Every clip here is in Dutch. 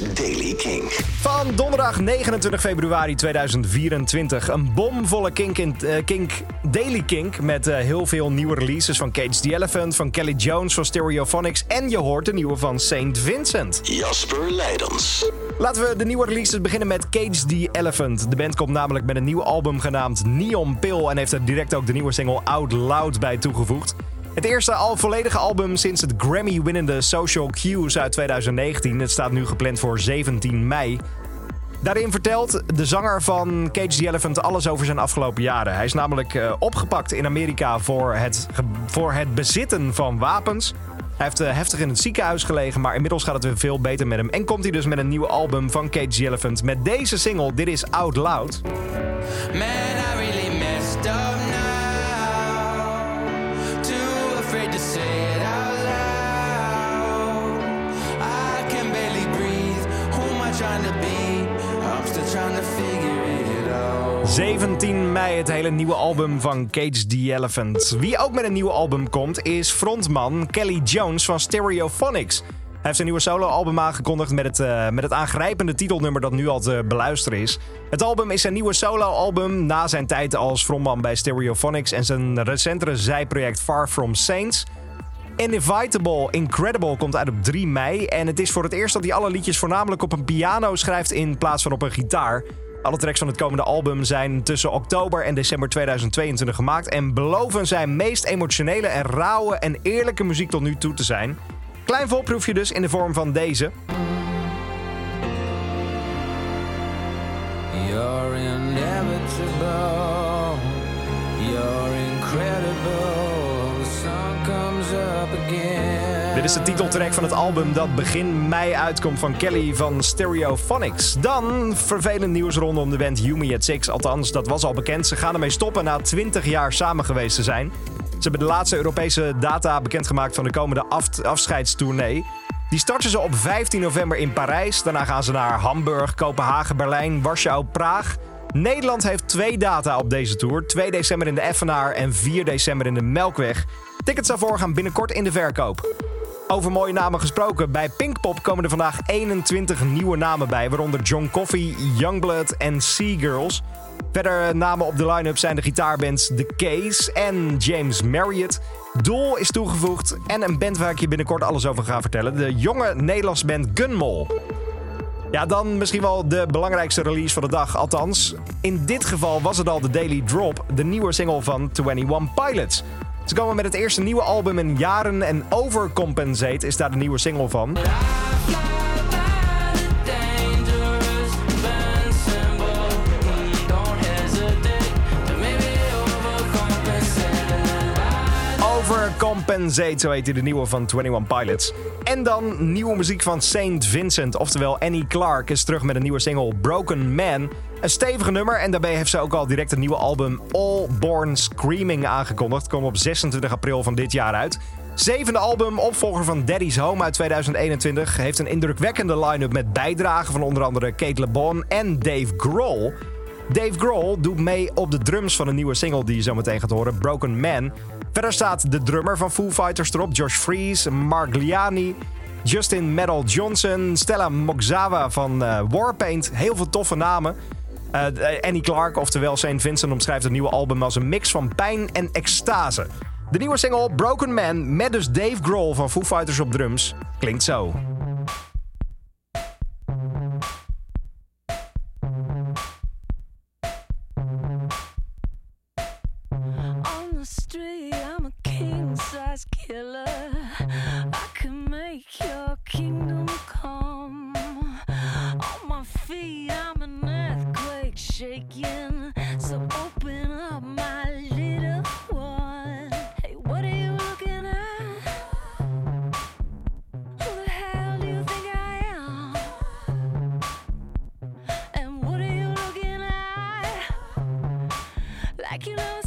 is Daily King. Van donderdag 29 februari 2024. Een bomvolle Kink, in, eh, Kink Daily Kink. Met eh, heel veel nieuwe releases van Cage the Elephant, van Kelly Jones, van Stereophonics. En je hoort de nieuwe van Saint Vincent. Jasper Leidens. Laten we de nieuwe releases beginnen met Cage the Elephant. De band komt namelijk met een nieuw album genaamd Neon Pill. En heeft er direct ook de nieuwe single Out Loud bij toegevoegd. Het eerste al volledige album sinds het Grammy-winnende Social Cues uit 2019. Het staat nu gepland voor 17 mei. Daarin vertelt de zanger van Cage the Elephant alles over zijn afgelopen jaren. Hij is namelijk uh, opgepakt in Amerika voor het, voor het bezitten van wapens. Hij heeft uh, heftig in het ziekenhuis gelegen, maar inmiddels gaat het weer veel beter met hem. En komt hij dus met een nieuw album van Cage the Elephant met deze single. Dit is Out Loud. Man, 17 mei het hele nieuwe album van Cage the Elephant. Wie ook met een nieuw album komt is frontman Kelly Jones van Stereophonics. Hij heeft een nieuwe soloalbum aangekondigd met het, uh, met het aangrijpende titelnummer dat nu al te beluisteren is. Het album is zijn nieuwe soloalbum na zijn tijd als frontman bij Stereophonics en zijn recentere zijproject Far From Saints. Inevitable Incredible komt uit op 3 mei en het is voor het eerst dat hij alle liedjes voornamelijk op een piano schrijft in plaats van op een gitaar. Alle tracks van het komende album zijn tussen oktober en december 2022 gemaakt en beloven zijn meest emotionele en rauwe en eerlijke muziek tot nu toe te zijn. Klein voorproefje dus in de vorm van deze. You're inevitable. You're incredible. The comes up again. Dit is de titeltrack van het album dat begin mei uitkomt van Kelly van Stereophonics. Dan vervelend nieuws rondom de band Yumi at Six. Althans, dat was al bekend. Ze gaan ermee stoppen na 20 jaar samen geweest te zijn. Ze hebben de laatste Europese data bekendgemaakt van de komende af afscheidstournee. Die starten ze op 15 november in Parijs. Daarna gaan ze naar Hamburg, Kopenhagen, Berlijn, Warschau, Praag. Nederland heeft twee data op deze tour. 2 december in de Effenaar en 4 december in de Melkweg. Tickets daarvoor gaan binnenkort in de verkoop. Over mooie namen gesproken, bij Pinkpop komen er vandaag 21 nieuwe namen bij, waaronder John Coffey, Youngblood en Sea Girls. Verder namen op de line-up zijn de gitaarbands The Case en James Marriott. Doel is toegevoegd en een band waar ik je binnenkort alles over ga vertellen. De jonge Nederlandse band Gunmol. Ja, dan misschien wel de belangrijkste release van de dag. Althans, in dit geval was het al de Daily Drop, de nieuwe single van 21 Pilots. Ze komen met het eerste nieuwe album in jaren en Overcompensate is daar de nieuwe single van. Overcompensate, zo heet hij de nieuwe van 21 Pilots. En dan nieuwe muziek van Saint Vincent, oftewel Annie Clark is terug met een nieuwe single Broken Man. Een stevige nummer en daarbij heeft ze ook al direct een nieuwe album All Born Screaming aangekondigd. Komt op 26 april van dit jaar uit. Zevende album, opvolger van Daddy's Home uit 2021, heeft een indrukwekkende line-up met bijdragen van onder andere Kate LeBon en Dave Grohl. Dave Grohl doet mee op de drums van een nieuwe single die je zo meteen gaat horen, Broken Man. Verder staat de drummer van Foo Fighters erop, Josh Freese, Mark Liani, Justin Metal Johnson, Stella Mokzawa van uh, Warpaint. Heel veel toffe namen. Uh, Annie Clark, oftewel St. Vincent, omschrijft het nieuwe album als een mix van pijn en extase. De nieuwe single Broken Man met dus Dave Grohl van Foo Fighters op drums klinkt zo. street, I'm a king killer. I can make your kingdom come. On my feet, I'm an earthquake shaking. So open up, my little one. Hey, what are you looking at? Who the hell do you think I am? And what are you looking at? Like you never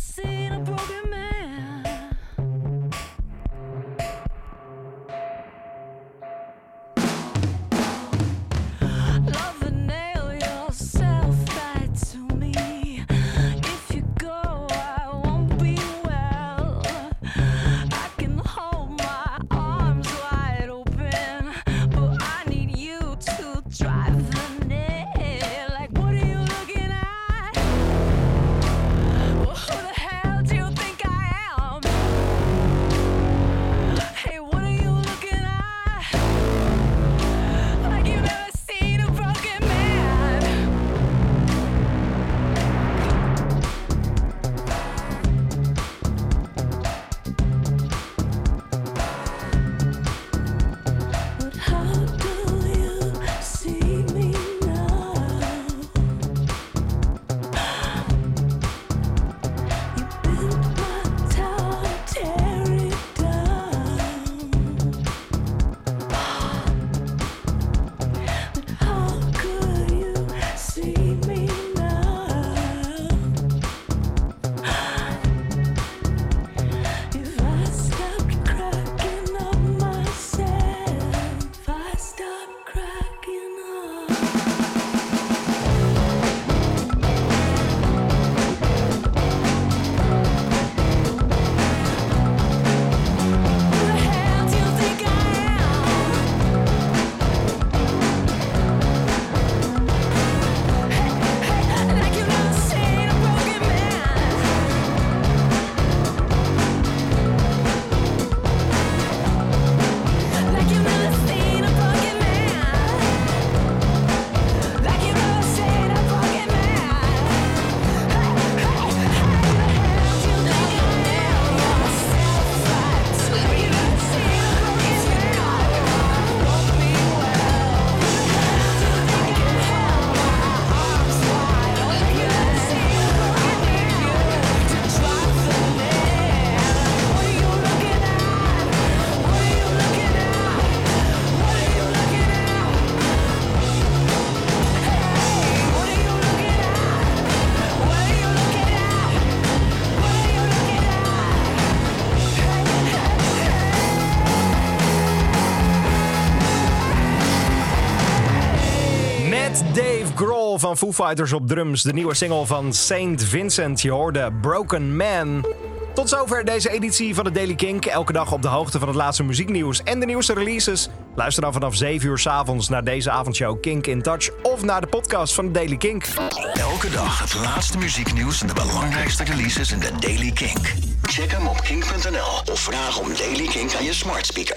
Dave Grohl van Foo Fighters op drums. De nieuwe single van Saint Vincent. Je hoorde Broken Man. Tot zover deze editie van de Daily Kink. Elke dag op de hoogte van het laatste muzieknieuws en de nieuwste releases. Luister dan vanaf 7 uur s avonds naar deze avondshow Kink in Touch. Of naar de podcast van de Daily Kink. Elke dag het laatste muzieknieuws en de belangrijkste releases in de Daily Kink. Check hem op kink.nl of vraag om Daily Kink aan je smart speaker.